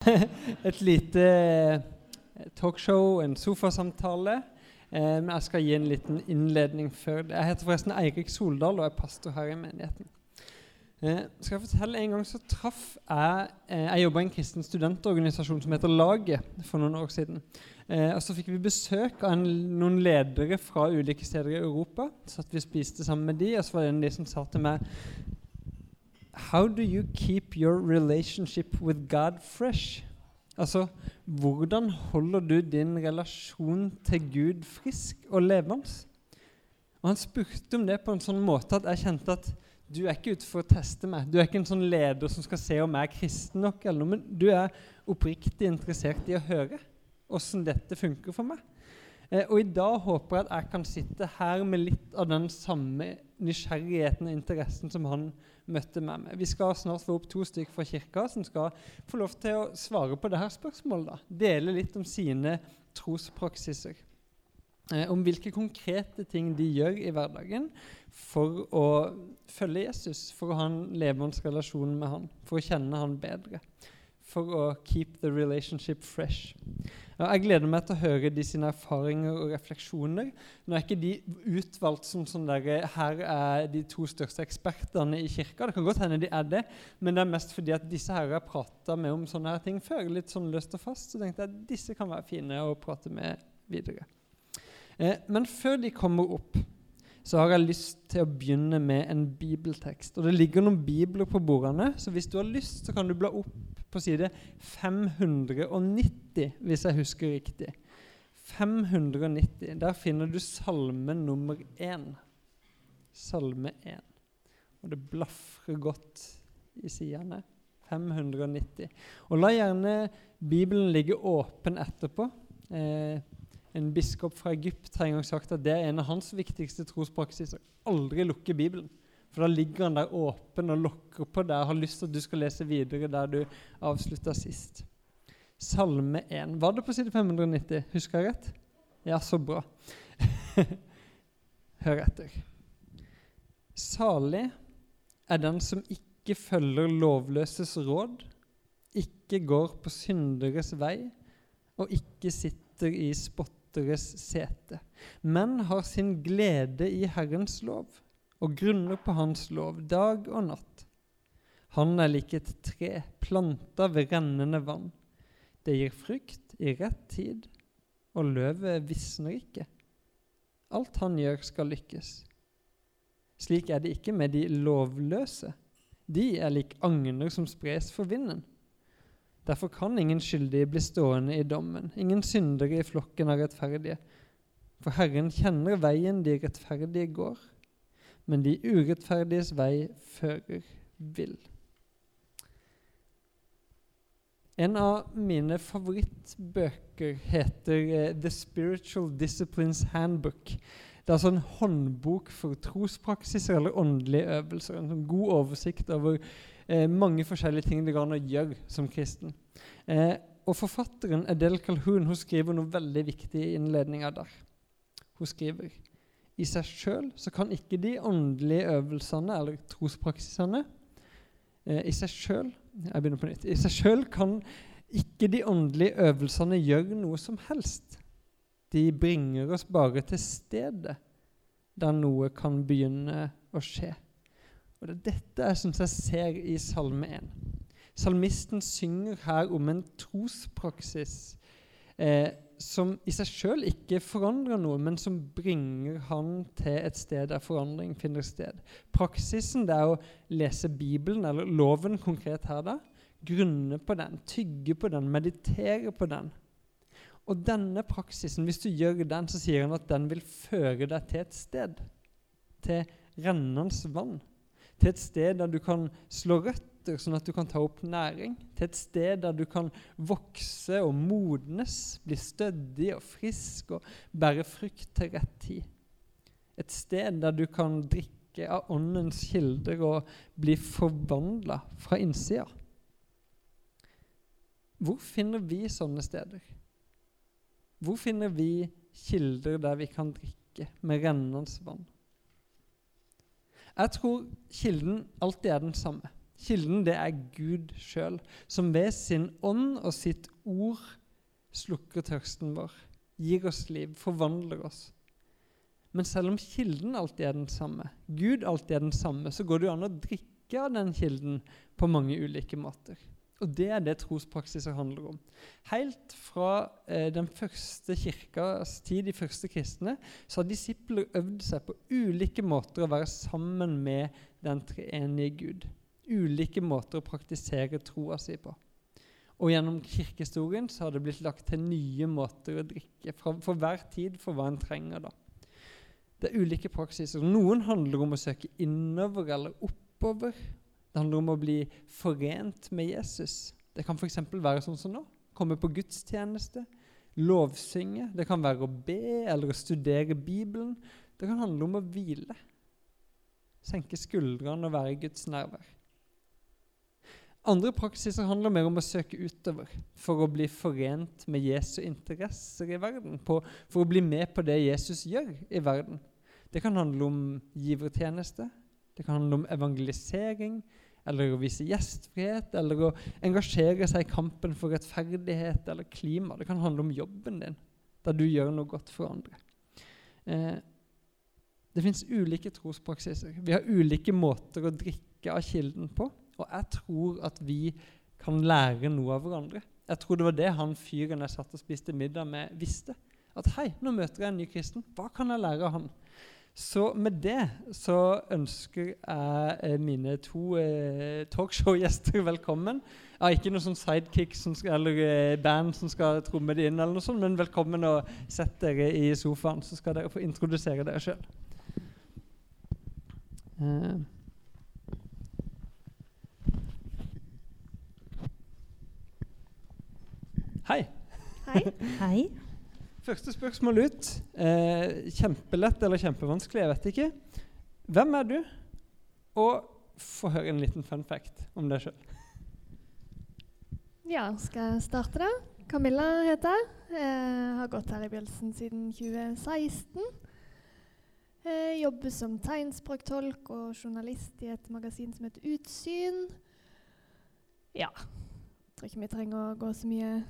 et lite eh, talkshow, en sofasamtale. Eh, men jeg skal gi en liten innledning før det. Jeg heter forresten Eirik Soldal og er pastor her i menigheten. Eh, skal jeg fortelle En gang så traff jeg eh, Jeg jobba i en kristen studentorganisasjon som heter Laget for noen år siden. Eh, og Så fikk vi besøk av en, noen ledere fra ulike steder i Europa. Så at vi spiste sammen med de, og så var det en de som sa til meg How do you keep your relationship with God fresh? Altså, hvordan holder du din relasjon til Gud frisk og levende? Og Han spurte om det på en sånn måte at jeg kjente at du er ikke ute for å teste meg. Du er ikke en sånn leder som skal se om jeg er kristen nok, eller noe, men du er oppriktig interessert i å høre åssen dette funker for meg. Eh, og i dag håper jeg at jeg kan sitte her med litt av den samme nysgjerrigheten og interessen som han møtte med meg. Vi skal snart få opp to stykker fra kirka som skal få lov til å svare på dette spørsmålet. da. Dele litt om sine trospraksiser. Eh, om hvilke konkrete ting de gjør i hverdagen for å følge Jesus, for å ha en levende relasjon med han, for å kjenne han bedre for å keep the relationship fresh. Jeg gleder meg til å høre de sine erfaringer og refleksjoner. Nå er ikke de utvalgt som sånn der, her er de to største ekspertene i kirka. Det kan godt hende de er det, men det er mest fordi at disse her har prata med om sånne her ting før. litt sånn løst og fast, Så tenkte jeg at disse kan være fine å prate med videre. Eh, men før de kommer opp, så har jeg lyst til å begynne med en bibeltekst. Og Det ligger noen bibler på bordene, så hvis du har lyst, så kan du bla opp på side 590, hvis jeg husker riktig. 590. Der finner du salme nummer én. Salme 1. Og det blafrer godt i sidene. 590. Og la gjerne Bibelen ligge åpen etterpå. Eh, en biskop fra Egypt har en gang sagt at det er en av hans viktigste trospraksiser. Aldri lukke Bibelen. For da ligger han der åpen og lokker på deg og har lyst til at du skal lese videre der du avslutta sist. Salme 1. Var det på side 590? Husker jeg rett? Ja, så bra. Hør etter. Salig er den som ikke følger lovløses råd, ikke går på synderes vei og ikke sitter i spotteres sete, men har sin glede i Herrens lov og grunner på Hans lov dag og natt. Han er lik et tre planta ved rennende vann. Det gir frukt i rett tid, og løvet visner ikke. Alt han gjør, skal lykkes. Slik er det ikke med de lovløse. De er lik agner som spres for vinden. Derfor kan ingen skyldige bli stående i dommen, ingen syndere i flokken av rettferdige. For Herren kjenner veien de rettferdige går, men de urettferdiges vei fører vill. En av mine favorittbøker heter uh, The Spiritual Disciplines Handbook. Det er altså en håndbok for trospraksiser eller åndelige øvelser. En sånn god oversikt over eh, mange forskjellige ting det går an å gjøre som kristen. Eh, og Forfatteren Adele Calhoun hun skriver noe veldig viktig i innledninga der. Hun skriver i seg sjøl så kan ikke de åndelige øvelsene eller trospraksisene eh, i seg sjøl Jeg begynner på nytt. I seg sjøl kan ikke de åndelige øvelsene gjøre noe som helst. De bringer oss bare til stedet der noe kan begynne å skje. Og Det er dette jeg syns jeg ser i Salme 1. Salmisten synger her om en trospraksis eh, som i seg sjøl ikke forandrer noe, men som bringer han til et sted der forandring finner sted. Praksisen det er å lese Bibelen, eller loven konkret her, da, grunne på den, tygge på den, meditere på den. Og denne praksisen, hvis du gjør den, så sier han at den vil føre deg til et sted. Til rennende vann. Til et sted der du kan slå rødt røtter, sånn at du kan ta opp næring, til et sted der du kan vokse og modnes, bli stødig og frisk og bære frukt til rett tid. Et sted der du kan drikke av åndens kilder og bli forvandla fra innsida. Hvor finner vi sånne steder? Hvor finner vi kilder der vi kan drikke med rennende vann? Jeg tror kilden alltid er den samme. Kilden det er Gud sjøl, som ved sin ånd og sitt ord slukker tørsten vår, gir oss liv, forvandler oss. Men selv om kilden alltid er den samme, Gud alltid er den samme, så går det jo an å drikke av den kilden på mange ulike måter. Og det er det trospraksiser handler om. Helt fra eh, den første kirkas tid, de første kristne, så har disipler øvd seg på ulike måter å være sammen med den treenige Gud. Ulike måter å praktisere troa si på. Og gjennom kirkehistorien så har det blitt lagt til nye måter å drikke for, for hver tid, for hva en trenger. da. Det er ulike praksiser. Noen handler om å søke innover eller oppover. Det handler om å bli forent med Jesus. Det kan f.eks. være sånn som nå. Komme på gudstjeneste, lovsynge. Det kan være å be eller å studere Bibelen. Det kan handle om å hvile. Senke skuldrene og være i Guds nærvær. Andre praksiser handler mer om å søke utover for å bli forent med Jesu interesser i verden. På, for å bli med på det Jesus gjør i verden. Det kan handle om givertjeneste, det kan handle om evangelisering, eller å vise gjestfrihet, eller å engasjere seg i kampen for rettferdighet eller klima. Det kan handle om jobben din, der du gjør noe godt for andre. Eh, det fins ulike trospraksiser. Vi har ulike måter å drikke av kilden på. Og jeg tror at vi kan lære noe av hverandre. Jeg tror det var det han fyren jeg satt og spiste middag med, visste. At hei, nå møter jeg en ny kristen. Hva kan jeg lære av han? Så med det så ønsker jeg eh, mine to eh, talkshow-gjester velkommen. Jeg har ikke noe sånn sidekick skal, eller eh, band som skal tromme det inn, eller noe sånt, men velkommen og sett dere i sofaen, så skal dere få introdusere dere sjøl. Hei. Hei. Hei. Første spørsmål ut. Eh, kjempelett eller kjempevanskelig, jeg vet ikke. Hvem er du? Og få høre en liten fun fact om deg sjøl. Ja, skal jeg starte, da? Camilla heter jeg. Jeg har gått her i Bjølsen siden 2016. Jeg jobber som tegnspråktolk og journalist i et magasin som heter Utsyn. Ja. Jeg tror ikke vi trenger å gå så mye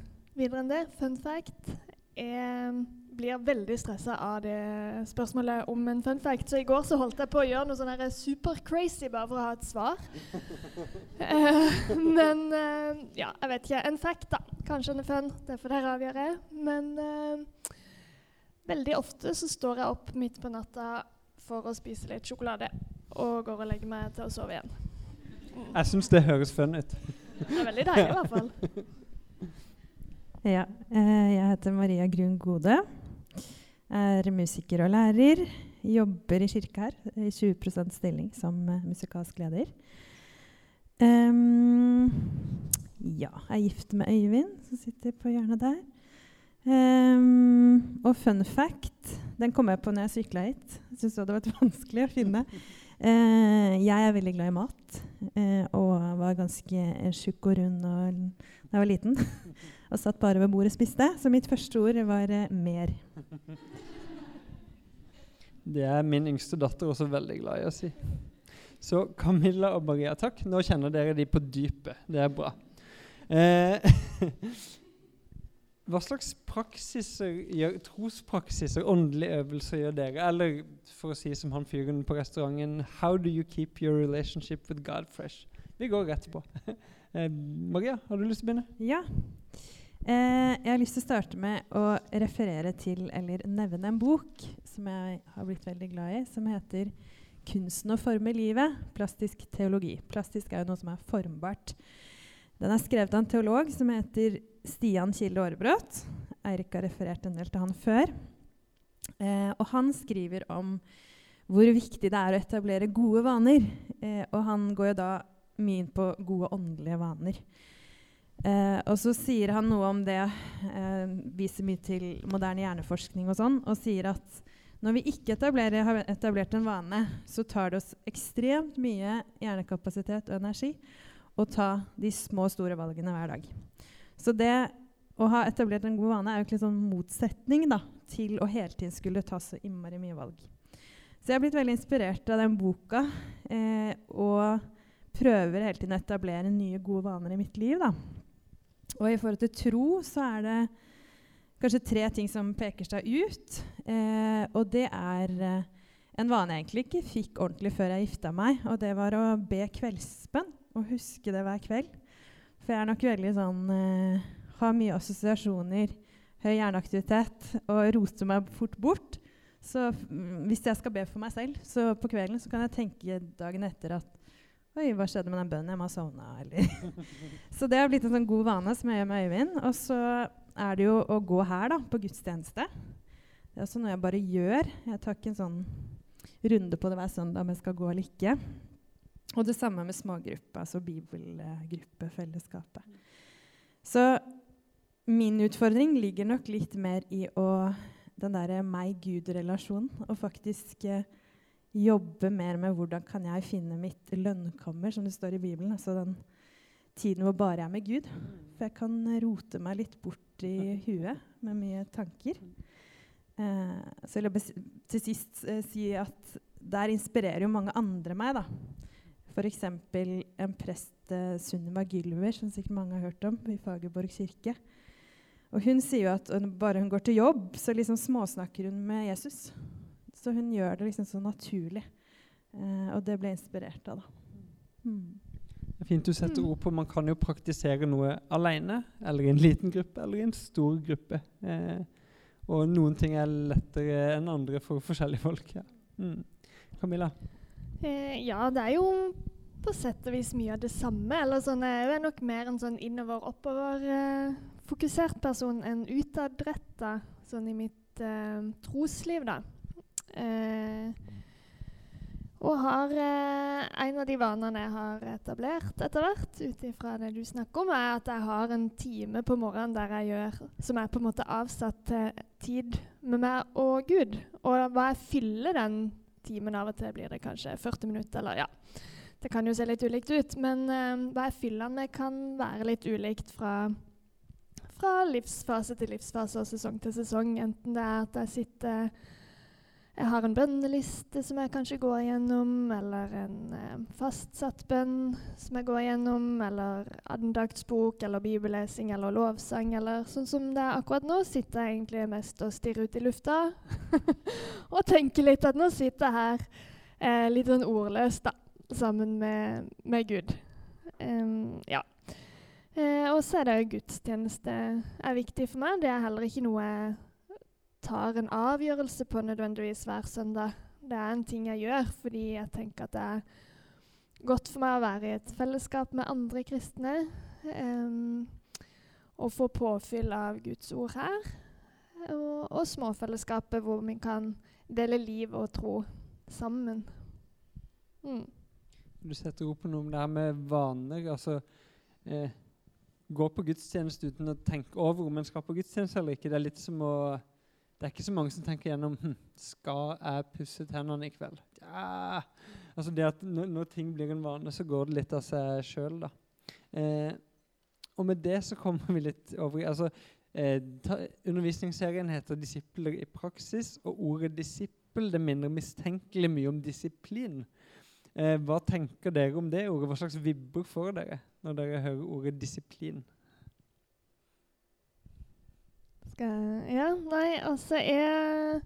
videre enn det. Fun fact. Jeg blir veldig stressa av det spørsmålet om en fun fact. Så i går så holdt jeg på å gjøre noe sånn super-crazy bare for å ha et svar. uh, men uh, ja, jeg vet ikke. En fact, da. Kanskje en er fun. Det får dere avgjøre. Men uh, veldig ofte så står jeg opp midt på natta for å spise litt sjokolade. Og går og legger meg til å sove igjen. Mm. Jeg syns det høres fun ut. Det er veldig deilig, i hvert fall. Ja. Eh, jeg heter Maria Grun Gode. Er musiker og lærer. Jobber i kirka her i 20 stilling som uh, musikalsk leder. Um, ja, er gift med Øyvind, som sitter på hjørnet der. Um, og fun fact Den kom jeg på når jeg sykla hit. Syntes det var vanskelig å finne. Uh, jeg er veldig glad i mat uh, og var ganske tjukk og rund da jeg var liten. og satt bare ved bordet og spiste. Så mitt første ord var eh, 'mer'. Det er min yngste datter også veldig glad i å si. Så Camilla og Maria, takk. Nå kjenner dere de på dypet. Det er bra. Eh, hva slags praksiser gjør, trospraksiser, åndelige øvelser, gjør dere? Eller for å si som han fyren på restauranten How do you keep your relationship with God fresh? Vi går rett på. eh, Maria, har du lyst til å begynne? Ja. Eh, jeg har lyst til å starte med å referere til, eller nevne en bok som jeg har blitt veldig glad i, som heter 'Kunsten å forme livet'. Plastisk teologi. Plastisk er jo noe som er formbart. Den er skrevet av en teolog som heter Stian Kilde Aarebrot. Eirik har referert en del til han før. Eh, og han skriver om hvor viktig det er å etablere gode vaner. Eh, og han går jo da mye inn på gode åndelige vaner. Eh, og så sier han noe om det, eh, viser mye til moderne hjerneforskning og sånn, og sier at når vi ikke har etablert en vane, så tar det oss ekstremt mye hjernekapasitet og energi å ta de små og store valgene hver dag. Så det å ha etablert en god vane er jo ikke sånn motsetning da, til å hele tiden skulle ta så innmari mye valg. Så jeg har blitt veldig inspirert av den boka. Eh, og prøver hele tiden å etablere nye, gode vaner i mitt liv. Da. Og i forhold til tro så er det kanskje tre ting som peker seg ut. Eh, og det er eh, en vane jeg egentlig ikke fikk ordentlig før jeg gifta meg. Og det var å be kveldsbønn og huske det hver kveld. For jeg er nok veldig sånn eh, Har mye assosiasjoner, høy hjerneaktivitet og roter meg fort bort. Så hvis jeg skal be for meg selv, så på kvelden så kan jeg tenke dagen etter at Oi, hva skjedde med den bønnen? Jeg må ha sovna. så det har blitt en sånn god vane som jeg gjør med Øyvind. Og så er det jo å gå her, da, på gudstjeneste. Det er også noe jeg bare gjør. Jeg tar ikke en sånn runde på det hver søndag om jeg skal gå eller ikke. Og det samme med smågruppe, altså bibelgruppefellesskapet. Så min utfordring ligger nok litt mer i å den derre meg-Gud-relasjonen. Og faktisk eh, jobbe mer med hvordan kan jeg finne mitt lønnkammer, som det står i Bibelen. Altså den tiden hvor bare jeg er med Gud. For jeg kan rote meg litt bort i huet med mye tanker. Eh, så jeg til sist eh, si at der inspirerer jo mange andre meg. da. F.eks. en prest, eh, Sunniva Gylver, som sikkert mange har hørt om, i Fagerborg kirke. Og Hun sier jo at bare hun går til jobb, så liksom småsnakker hun med Jesus. Så hun gjør det liksom så naturlig. Eh, og det ble jeg inspirert av. da. Mm. Det er fint du setter ord på Man kan jo praktisere noe alene, eller i en liten gruppe, eller i en stor gruppe. Eh, og noen ting er lettere enn andre for forskjellige folk. Ja. Mm. Camilla? Eh, ja, det er jo på sett og vis mye av det samme. Eller sånn, jeg er nok mer en sånn innover-oppover-fokusert eh, person enn utadretta sånn i mitt eh, trosliv, da. Eh, og har eh, En av de vanene jeg har etablert etter hvert, ut ifra det du snakker om, er at jeg har en time på morgenen der jeg gjør som er på en måte avsatt til tid med meg og Gud. Og hva jeg fyller den timen av og til, blir det kanskje 40 minutter, eller ja. Det kan jo se litt ulikt ut, men uh, hva jeg fyller den med, kan være litt ulikt fra, fra livsfase til livsfase og sesong til sesong. Enten det er at jeg sitter jeg har en bønneliste som jeg kanskje går gjennom, eller en eh, fastsatt bønn som jeg går gjennom, eller andaktsbok eller bibellesing eller lovsang, eller sånn som det er akkurat nå, sitter jeg egentlig mest og stirrer ut i lufta og tenker litt at nå sitter jeg her eh, litt sånn ordløst, da, sammen med, med Gud. Um, ja. Eh, og så er det gudstjeneste er viktig for meg. Det er heller ikke noe tar en avgjørelse på nødvendigvis hver søndag. Det er en ting jeg gjør fordi jeg tenker at det er godt for meg å være i et fellesskap med andre kristne. Um, og få påfyll av Guds ord her. Og, og småfellesskapet hvor vi kan dele liv og tro sammen. Mm. Du setter ord på noe om det her med vaner. altså eh, Gå på gudstjeneste uten å tenke over om en skal på gudstjeneste eller ikke. Det er litt som å det er ikke så mange som tenker gjennom hm, skal jeg pusse tennene i kveld. Ja. Altså det at når, når, ting blir en vane, så går det litt av seg sjøl. Eh, og med det så kommer vi litt over altså, eh, Undervisningsserien heter 'Disipler i praksis', og ordet 'disippel' det minner mistenkelig mye om disiplin. Eh, hva tenker dere om det ordet? Hva slags vibber får dere når dere hører ordet 'disiplin'? Skal Ja, nei, altså er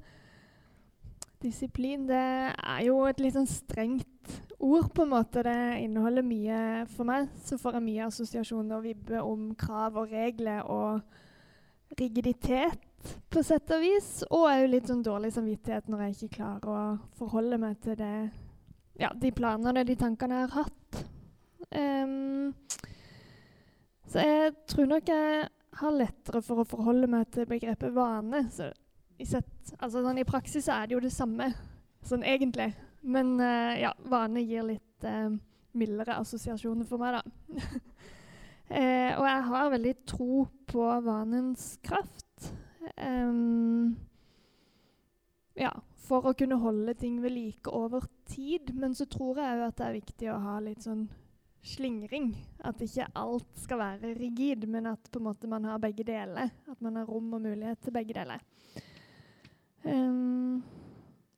Disiplin, det er jo et litt sånn strengt ord, på en måte. Det inneholder mye For meg så får jeg mye assosiasjoner og vibber om krav og regler og rigiditet, på sett og vis. Og òg litt sånn dårlig samvittighet når jeg ikke klarer å forholde meg til det Ja, de planene, de tankene jeg har hatt. Um, så jeg tror nok jeg har lettere for å forholde meg til begrepet vane. Sett, altså, sånn, I praksis er det jo det samme, sånn egentlig. Men uh, ja, vane gir litt uh, mildere assosiasjoner for meg, da. uh, og jeg har veldig tro på vanens kraft. Um, ja, for å kunne holde ting ved like over tid. Men så tror jeg òg at det er viktig å ha litt sånn slingring. At ikke alt skal være rigid, men at på en måte man har begge deler. At man har rom og mulighet til begge deler. Um,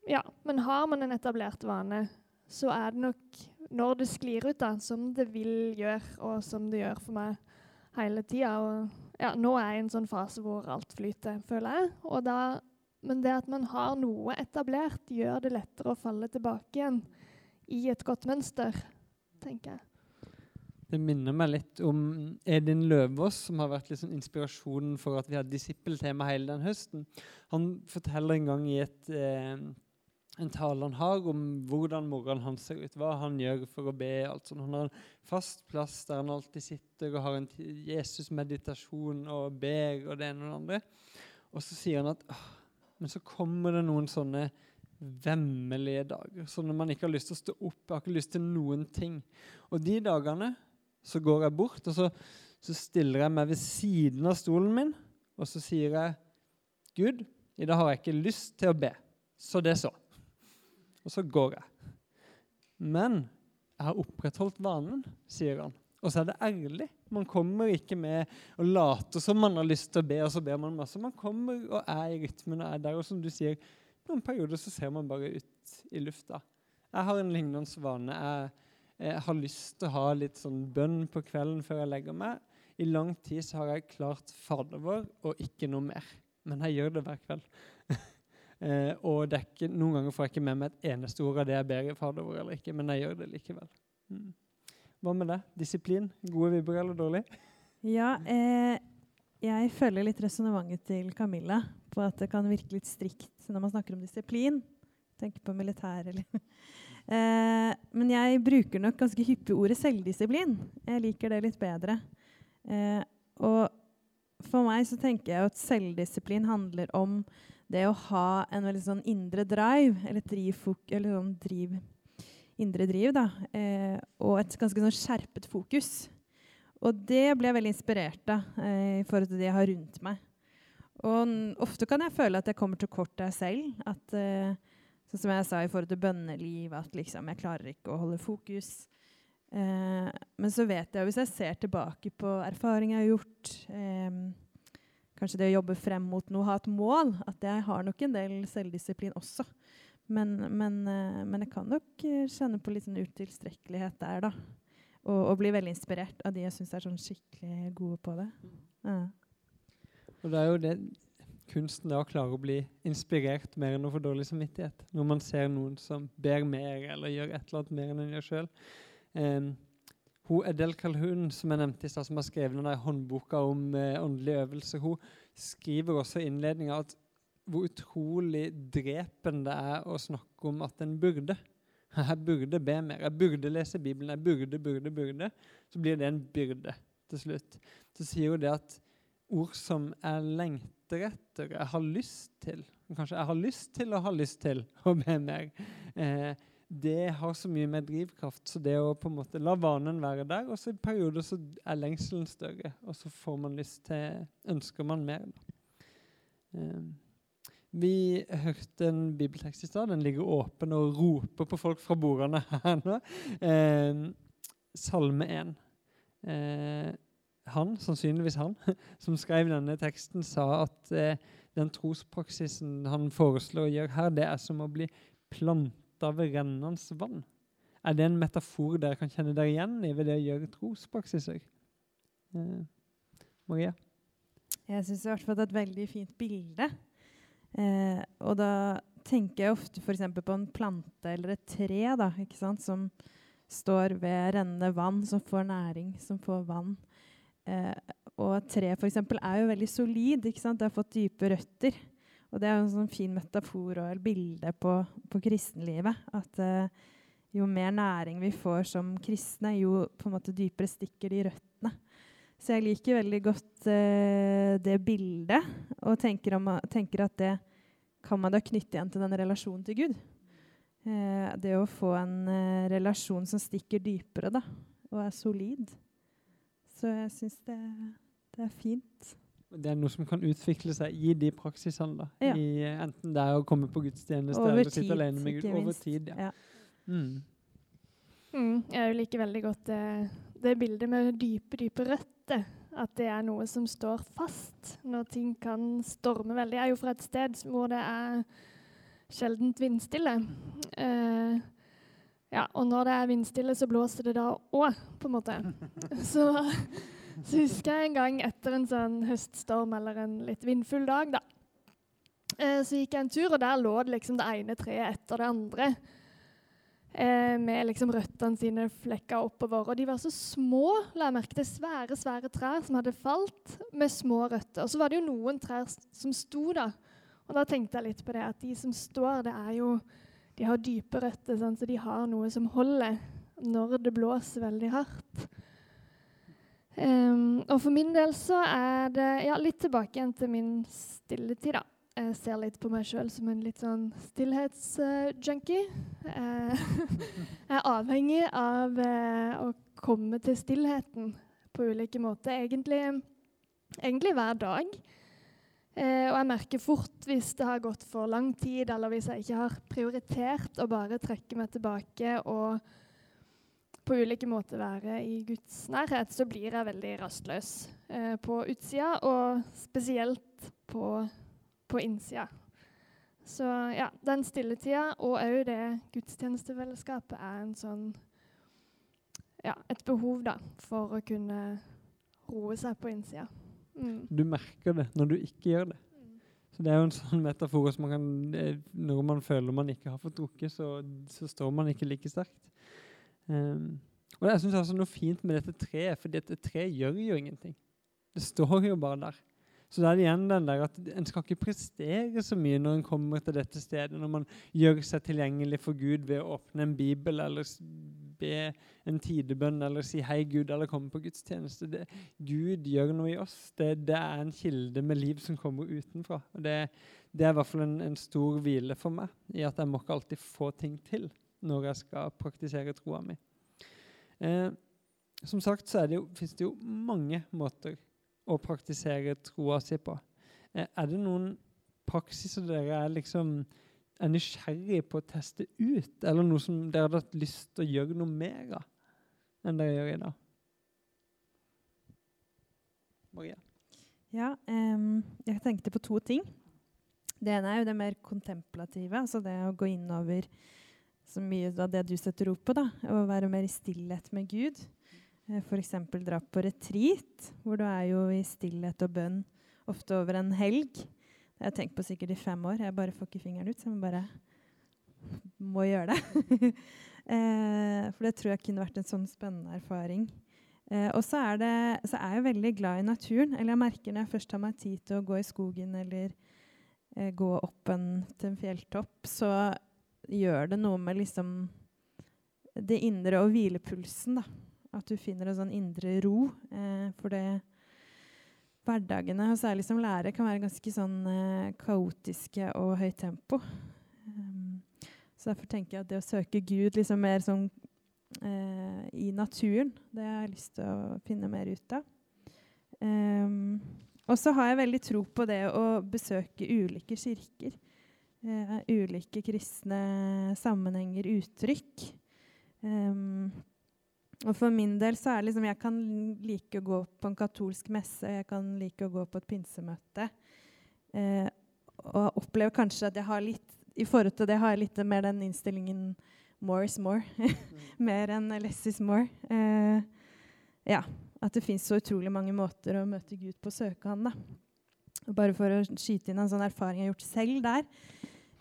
ja, men har man en etablert vane, så er det nok når det sklir ut, da, som det vil gjøre, og som det gjør for meg hele tida. Ja, nå er jeg i en sånn fase hvor alt flyter, føler jeg. Da, men det at man har noe etablert, gjør det lettere å falle tilbake igjen i et godt mønster, tenker jeg. Det minner meg litt om Edin Løvaas, som har vært liksom inspirasjonen for at vi har disippeltema hele den høsten. Han forteller en gang i et eh, en tale han har om hvordan morgenen hans ser ut, hva han gjør for å be. Altså, han har en fast plass der han alltid sitter og har en Jesus-meditasjon og ber og det ene og det andre. Og så sier han at men så kommer det noen sånne vemmelige dager. Sånn når man ikke har lyst til å stå opp, har ikke lyst til noen ting. Og de dagene så går jeg bort, og så, så stiller jeg meg ved siden av stolen min, og så sier jeg Gud, i dag har jeg ikke lyst til å be. Så det så og så går jeg. Men jeg har opprettholdt vanen, sier han. Og så er det ærlig. Man kommer ikke med å late som man har lyst til å be, og så ber man masse. Man kommer og er i rytmen og er der. Og som du sier, noen perioder så ser man bare ut i lufta. Jeg har en lignende vane. Jeg, jeg har lyst til å ha litt sånn bønn på kvelden før jeg legger meg. I lang tid så har jeg klart Fader vår og ikke noe mer. Men jeg gjør det hver kveld. Eh, og ikke, noen ganger får jeg ikke med meg et eneste ord av det jeg ber i Fader vår eller ikke, men jeg gjør det likevel. Mm. Hva med det? Disiplin? Gode vibber eller dårlig? Ja, eh, jeg følger litt resonnementet til Camilla på at det kan virke litt strikt når man snakker om disiplin. Tenker på militær eller eh, Men jeg bruker nok ganske hyppig ordet selvdisiplin. Jeg liker det litt bedre. Eh, og for meg så tenker jeg at selvdisiplin handler om det å ha en veldig sånn indre drive, eller, eller sånn driv, indre driv, da, eh, og et ganske sånn skjerpet fokus. Og det ble jeg veldig inspirert av eh, i forhold til det jeg har rundt meg. Og ofte kan jeg føle at jeg kommer til kort der selv. At, eh, sånn som jeg sa i forhold til bønneliv, at liksom, jeg klarer ikke å holde fokus. Eh, men så vet jeg, hvis jeg ser tilbake på erfaringer jeg har gjort eh, kanskje det å jobbe frem mot noe, ha et mål. At jeg har nok en del selvdisiplin også. Men, men, eh, men jeg kan nok uh, kjenne på litt sånn utilstrekkelighet der, da. Og, og, bli veldig inspirert av de jeg syns er sånn skikkelig gode på det. Ja. Og det er jo det kunsten er å klare å bli inspirert mer enn å få dårlig samvittighet. Når man ser noen som ber mer eller gjør et eller annet mer enn en gjør sjøl. Eh, hun Edel Calhoun, som jeg nevnte i stad, som har skrevet denne håndboka om eh, åndelige øvelser, hun skriver også i innledninga at hvor utrolig drepende det er å snakke om at en burde. Jeg burde be mer, jeg burde lese Bibelen, jeg burde, burde, burde. Så blir det en byrde til slutt. Så sier hun det at ord som jeg lengter etter, jeg har lyst til Kanskje jeg har lyst til å ha lyst til å be mer. Eh, det har så mye med drivkraft. Så det å på en måte la vanen være der, og så i perioder så er lengselen større, og så får man lyst til Ønsker man mer, da. Eh, vi hørte en bibeltekst i stad. Den ligger åpen og roper på folk fra bordene her nå. Eh, salme 1. Uh, eh, han, sannsynligvis han, som skrev denne teksten, sa at eh, den trospraksisen han foreslår å gjøre her, det er som å bli plantet ved rennende vann. Er det en metafor dere kan kjenne dere igjen i ved det å gjøre trospraksiser? Eh, Maria? Jeg syns i hvert fall det er et veldig fint bilde. Eh, og da tenker jeg ofte f.eks. på en plante eller et tre da, som står ved rennende vann, som får næring, som får vann. Eh, og tre for eksempel, er jo veldig solid. ikke sant? Det har fått dype røtter. Og det er jo en sånn fin metafor og et bilde på, på kristenlivet. At eh, jo mer næring vi får som kristne, jo på en måte dypere stikker de røttene. Så jeg liker veldig godt eh, det bildet, og tenker, om, tenker, at det kan man da knytte igjen til den relasjonen til Gud. Eh, det å få en relasjon som stikker dypere da, og er solid. Så jeg syns det, det er fint det er noe som kan utvikle seg i de praksisene. da. Ja. I, enten det er å komme på gudstjeneste over eller sitte alene med Gud. Over tid. ja. ja. Mm. Mm, jeg liker veldig godt det, det, bildet med dype, dype røtter. At det er noe som står fast når ting kan storme veldig. Jeg er jo fra et sted hvor det er sjeldent vindstille. Eh, Ja, og når det er vindstille, så blåser det da òg, på en måte. Så, så husker jeg en gang etter en sånn høststorm eller en litt vindfull dag, da. Eh, så gikk jeg en tur, og der lå det liksom det ene treet etter det andre. Eh, med liksom røttene sine flekka oppover. Og de var så små. la jeg merke til Svære svære trær som hadde falt med små røtter. Og så var det jo noen trær som sto da. Og da tenkte jeg litt på det at de som står, det er jo De har dype røtter, sånn, så de har noe som holder når det blåser veldig hardt. Um, og for min del så er det ja, litt tilbake igjen til min stilletid, da. Jeg ser litt på meg sjøl som en litt sånn stillhetsjunkie. Uh, jeg er avhengig av uh, å komme til stillheten på ulike måter. Egentlig, egentlig hver dag. Uh, og jeg merker fort hvis det har gått for lang tid, eller hvis jeg ikke har prioritert å bare trekke meg tilbake og på ulike måter være i Guds nærhet, så blir jeg veldig rastløs på utsida, og spesielt på på innsida. Så ja, den stilletida og òg det gudstjenestefellesskapet er en sånn Ja, et behov da, for å kunne roe seg på innsida. Mm. Du merker det når du ikke gjør det. Mm. Så Det er jo en sånn metafor som man kan, når man føler man ikke har fått drukket, så, så, står man ikke like sterkt. Um, og jeg syns altså noe fint med dette treet, for dette treet gjør jo ingenting. Det står jo bare der. Så da er det igjen den der at en skal ikke prestere så mye når en kommer til dette stedet, når man gjør seg tilgjengelig for Gud ved å åpne en bibel eller be en tidebønn eller si 'Hei, Gud', eller komme på gudstjeneste. Det, Gud gjør noe i oss. Det, det, er en kilde med liv som kommer utenfra. Og det, det er i hvert fall en, en, stor hvile for meg i at jeg må ikke alltid få ting til når jeg skal praktisere troa mi. Eh, som sagt så fins det jo mange måter å praktisere troa si på. Eh, er det noen praksiser dere er liksom er nysgjerrig på å teste ut, eller noe som dere hadde hatt lyst til å gjøre noe mer av enn dere gjør i dag? Maria? Ja, um, jeg tenkte på to ting. Det ene er jo det mer kontemplative, altså det å gå innover så mye av det du setter ord på. da, Å være mer i stillhet med Gud. Eh, F.eks. dra på retreat, hvor du er jo i stillhet og bønn ofte over en helg. Det har tenkt på sikkert i fem år. Jeg bare får ikke fingeren ut, så jeg bare må gjøre det. eh, for det tror jeg kunne vært en sånn spennende erfaring. Eh, og så er, det, så er, jeg veldig glad i naturen. Eller jeg merker når jeg først tar meg tid til å gå i skogen eller eh, gå opp en, til en fjelltopp, så gjør det noe med liksom det indre og hvilepulsen. da. At du finner en sånn indre ro. Eh, for det hverdagene, og særlig som lærer, kan være ganske sånn eh, kaotiske og høyt tempo. Um, så derfor tenker jeg at det å søke Gud liksom mer sånn eh, i naturen, det har jeg lyst til å finne mer ut av. Um, og så har jeg veldig tro på det å besøke ulike kirker. Uh, ulike kristne sammenhenger, uttrykk. Um, og for min del så er det liksom Jeg kan like å gå på en katolsk messe, jeg kan like å gå på et pinsemøte. Eh, og opplever kanskje at jeg har litt I forhold til det har jeg litt mer den innstillingen more is more. mer enn less is more. Eh, ja. At det fins så utrolig mange måter å møte Gud på, søke Han. da. Bare for å skyte inn en sånn erfaring jeg har gjort selv der.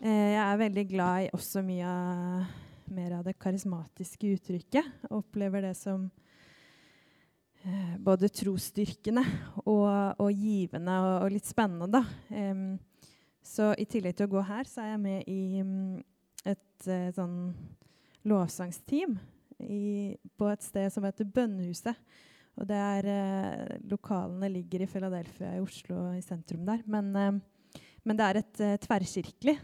Eh, jeg er veldig glad i også mye av mer av det karismatiske uttrykket. Og opplever det som eh, både trosstyrkende og, og, givende og, og, litt spennende. Um, så i tillegg til å gå her, så er jeg med i um, et uh, sånn lovsangsteam i, på et sted som heter Bønnehuset. Og det er eh, Lokalene ligger i Philadelphia i Oslo, i sentrum der. Men, eh, men det er et eh, tverrkirkelig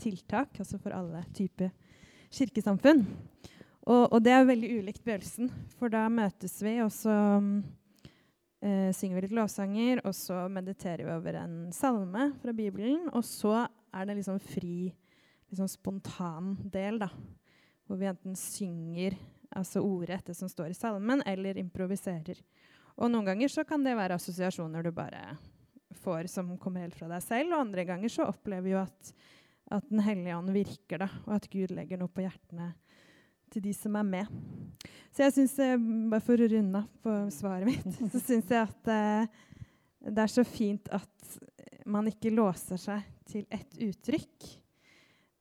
tiltak, altså for alle typer kirkesamfunn. Og, og, det er veldig ulikt Bjølsen, for da møtes vi, og så eh, synger vi litt lovsanger, og så mediterer vi over en salme fra Bibelen, og så er det liksom fri, liksom spontan del, da. Hvor vi enten synger altså ordet etter som står i salmen, eller improviserer. Og noen ganger så kan det være assosiasjoner du bare får som kommer helt fra deg selv, og andre ganger så opplever vi jo at at Den hellige ånd virker, da, og at Gud legger noe på hjertene til de som er med. Så jeg synes, eh, Bare for å runde av på svaret mitt, så syns jeg at eh, det er så fint at man ikke låser seg til ett uttrykk.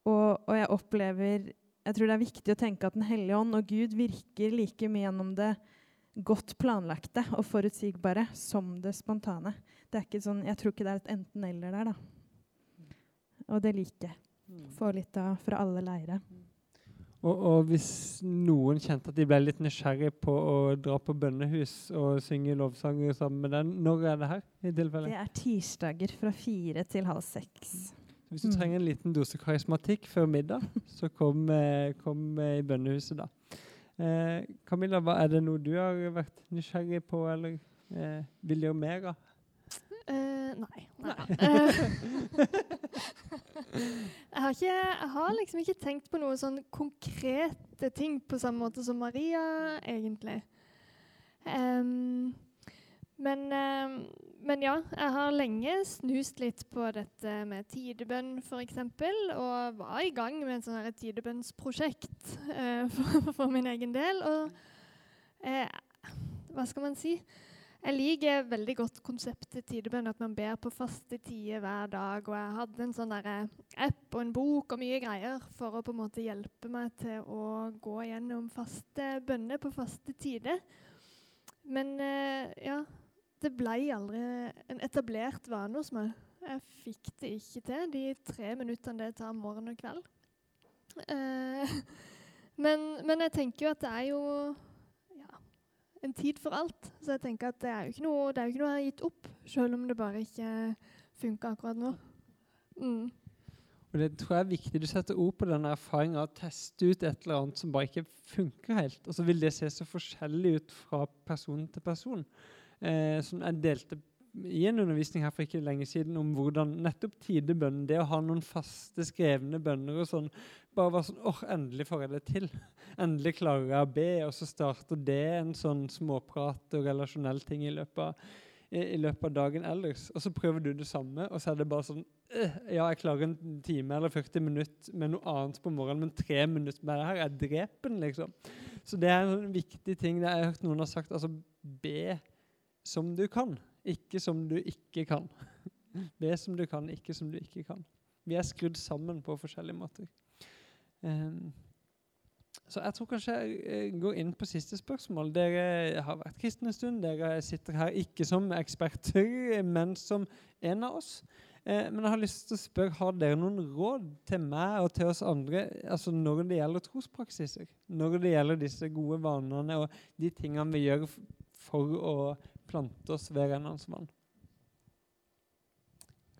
Og, og, jeg opplever Jeg tror det er viktig å tenke at Den hellige ånd og Gud virker like mye gjennom det godt planlagte og forutsigbare som det spontane. Det er ikke sånn, jeg tror ikke det er et enten-eller der. da. Og det liker jeg. Mm. Få litt av fra alle leire. Og, og, hvis noen kjente at de ble litt nysgjerrig på å dra på bønnehus og synge lovsanger sammen med den, når er det her? i tilfelle? Det er tirsdager fra fire til halv seks. Hvis du mm. trenger en liten dose karismatikk før middag, så kom, eh, kom eh, i bønnehuset da. Eh, Camilla, hva, er det noe du har vært nysgjerrig på eller eh, vil gjøre mer av? Nei. nei. jeg, har ikke, jeg, har liksom ikke tenkt på noen sånn konkrete ting på samme måte som Maria, egentlig. Um, men, um, men, ja, jeg har lenge snust litt på dette med tidebønn, f.eks. Og var i gang med et sånt tidebønnsprosjekt uh, for, for, min egen del. Og uh, hva skal man si? Jeg liker veldig godt konseptet tidebønn, at man ber på faste tider hver dag. Og jeg hadde en sånn eh, app og en bok og mye greier for å på en måte hjelpe meg til å gå gjennom faste bønner på faste tider. Men eh, ja, det ble aldri en etablert vane hos meg. Jeg fikk det ikke til, de tre minuttene det tar morgen og kveld. Eh, men, men jeg tenker jo at det er jo en tid for alt. Så jeg tenker at det er jo ikke noe, jo ikke noe jeg har gitt opp, selv om det bare ikke funker akkurat nå. Mm. Og Det tror jeg er viktig. Du setter ord på den erfaringa å teste ut et eller annet som bare ikke funker helt. Og så vil det se så forskjellig ut fra person til person. Eh, som jeg delte i en undervisning her for ikke lenge siden om hvordan nettopp tidebønnen, det å ha noen faste, skrevne bønner og sånn, bare var sånn åh, endelig får jeg det til. Endelig klarer jeg å be, og så starter det en sånn småprat og relasjonell ting i løpet av, i, i løpet av dagen ellers. Og så prøver du det samme, og så er det bare sånn øh, Ja, jeg klarer en time eller 40 minutter med noe annet på morgenen, men tre minutter med det her er drepen, liksom. Så det er en viktig ting. Det jeg har hørt noen har sagt. Altså, be som du kan. Ikke som du ikke kan. Be som du kan, ikke som du ikke kan. Vi er skrudd sammen på forskjellige måter. Um, så jeg tror kanskje jeg går inn på siste spørsmål. Dere har vært kristne en stund. Dere sitter her ikke som eksperter, men som en av oss. Eh, men jeg har lyst til å spørre, har dere noen råd til meg og til oss andre altså når det gjelder trospraksiser? Når det gjelder disse gode vanene og de tingene vi gjør for å plante oss ved rennende vann.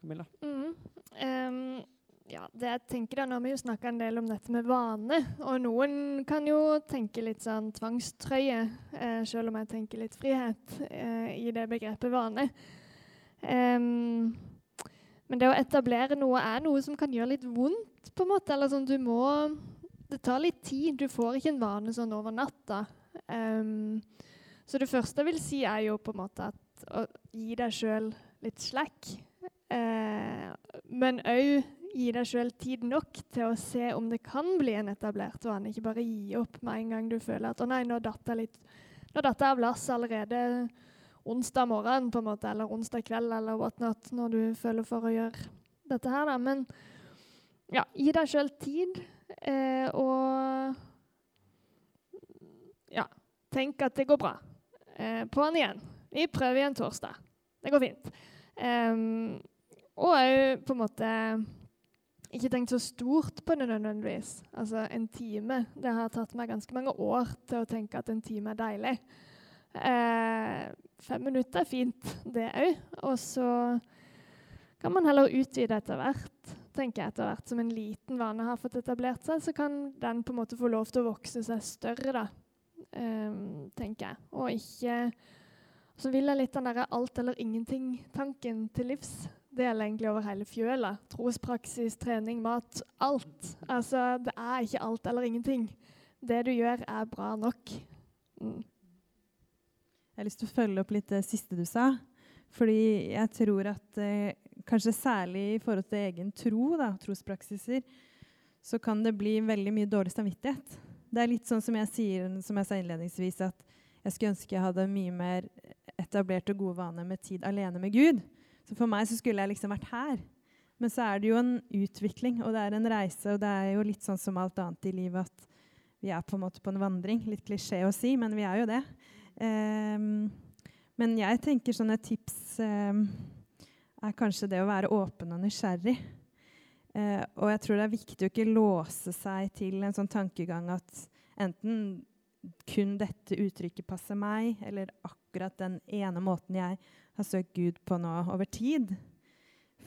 Camilla? Mm. Um, ja, det jeg tenker da, Nå har vi jo snakka en del om dette med vane. Og noen kan jo tenke litt sånn tvangstrøye, eh, selv om jeg tenker litt frihet eh, i det begrepet vane. Um, men det å etablere noe er noe som kan gjøre litt vondt, på en måte. Eller sånn, du må Det tar litt tid. Du får ikke en vane sånn over natta. Um, så det første jeg vil si, er jo på en måte at å gi deg sjøl litt slack. Eh, men òg gi deg sjøl tid nok til å se om det kan bli en etablert vane. Ikke bare gi opp med en gang du føler at 'å nei, nå datt jeg litt nå datt jeg av lass allerede onsdag morgen på en måte, eller onsdag kveld eller whatnot, når du føler for å gjøre dette her. da. Men ja, gi deg sjøl tid, eh, og ja, tenk at det går bra eh, på'n igjen. Vi prøver igjen torsdag. Det går fint. Um, og òg på en måte ikke tenkt så stort på det nødvendigvis. Altså en time. Det har tatt meg ganske mange år til å tenke at en time er deilig. Eh, fem minutter er fint, det òg. Og så kan man heller utvide etter hvert. tenker jeg etter hvert Som en liten vane har fått etablert seg, så kan den på en måte få lov til å vokse seg større. da. Um, tenker jeg. Og ikke Så vil jeg litt den derre alt eller ingenting-tanken til livs. Det gjelder egentlig over hele fjøla. Trospraksis, trening, mat. Alt. Altså, det er ikke alt eller ingenting. Det du gjør, er bra nok. Mm. Jeg har lyst til å følge opp litt det siste du sa. Fordi jeg tror at eh, kanskje særlig i forhold til egen tro, da, trospraksiser, så kan det bli veldig mye dårlig samvittighet Det er litt sånn som jeg sier, som jeg sa innledningsvis, at jeg skulle ønske jeg hadde mye mer etablerte gode vaner med tid alene med Gud. Så for meg så skulle jeg liksom vært her. Men så er det jo en utvikling, og det er en reise, og det er jo litt sånn som alt annet i livet at vi er på en måte på en vandring. Litt klisjé å si, men vi er jo det. Um, men jeg tenker sånne tips um, er kanskje det å være åpen og nysgjerrig. Uh, og jeg tror det er viktig å ikke låse seg til en sånn tankegang at enten kun dette uttrykket passer meg, eller akkurat den ene måten jeg har søkt Gud på nå over tid.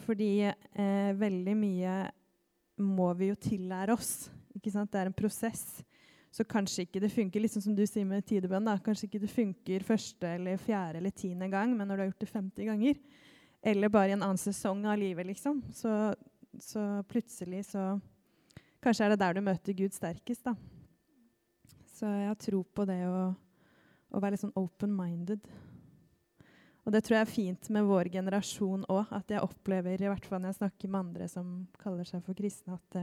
Fordi eh, veldig mye må vi jo tillære oss. Ikke sant? Det er en prosess. Så kanskje ikke det funker liksom som du sier med tidebønn, da, kanskje ikke det funker første eller fjerde eller tiende gang, men når du har gjort det 50 ganger, eller bare i en annen sesong av livet, liksom, så, så plutselig så Kanskje er det der du møter Gud sterkest, da. Så jeg har tro på det å, å være litt sånn open-minded. Og det tror jeg er fint med vår generasjon òg. At jeg opplever, i hvert fall når jeg snakker med andre som kaller seg for kristne, at,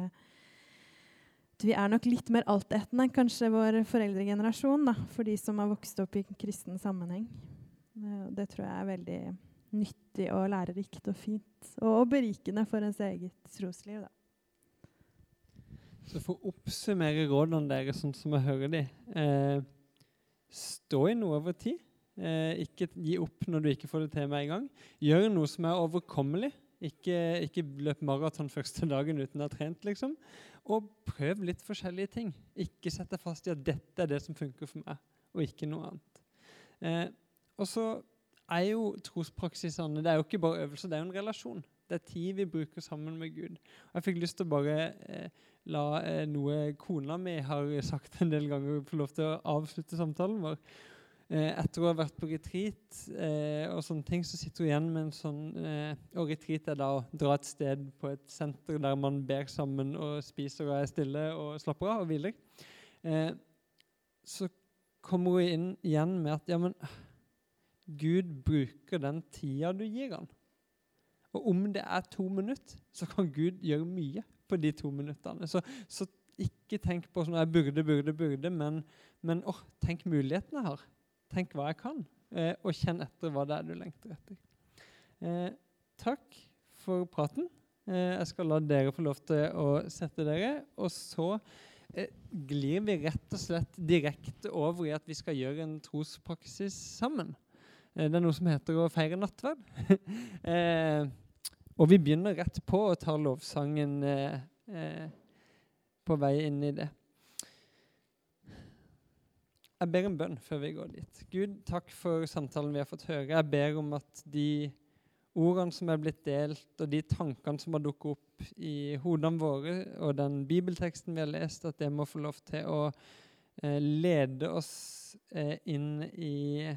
at vi er nok litt mer altetende enn kanskje vår foreldregenerasjon. Da, for de som har vokst opp i kristen sammenheng. Det tror jeg er veldig nyttig og lærerikt og fint. Og, berikende for ens eget trosliv. da. Så for å oppsummere rådene deres sånn som jeg hører de, eh, stå i noe over tid. Eh, ikke gi opp når du ikke får det til med en gang. Gjør noe som er overkommelig. Ikke, ikke løp maraton første dagen uten å ha trent, liksom. Og prøv litt forskjellige ting. Ikke sett deg fast i at dette er det som funker for meg, og ikke noe annet. Eh, og så er jo trospraksisene det er jo ikke bare øvelser, det er jo en relasjon. Det er tid vi bruker sammen med Gud. Og jeg fikk lyst til å bare eh, la eh, noe kona mi har sagt en del ganger, få lov til å avslutte samtalen vår. Eh, etter å ha vært på retreat eh, og sånne ting, så sitter hun igjen med en sånn eh, Og retreat er da å dra et sted på et senter der man ber sammen og spiser og er stille og slapper av og hviler. Eh, så kommer hun inn igjen med at ja, men Gud bruker den tida du gir han. Og om det er to minutter, så kan Gud gjøre mye på de to minuttene. Så, så ikke tenk på sånn jeg burde, burde, burde, men, men å, tenk mulighetene jeg har. Tenk hva jeg kan, eh, og kjenn etter hva det er du lengter etter. Eh, takk for praten. Eh, jeg skal la dere få lov til å sette dere. Og så eh, glir vi rett og slett direkte over i at vi skal gjøre en trospraksis sammen. Eh, det er noe som heter å feire nattverd. Eh, og vi begynner rett på å ta lovsangen på vei inn i det. Jeg ber en bønn før vi går dit. Gud, takk for samtalen vi har fått høre. Jeg ber om at de ordene som er blitt delt, og de tankene som har dukket opp i hodene våre, og den bibelteksten vi har lest, at det må få lov til å eh, lede oss eh, inn i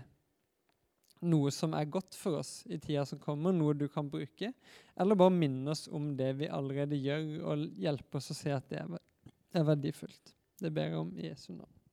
noe som er godt for oss i tida som kommer, noe du kan bruke. Eller bare minne oss om det vi allerede gjør, og hjelpe oss å se at det er verdifullt. Det ber jeg om i Jesu navn.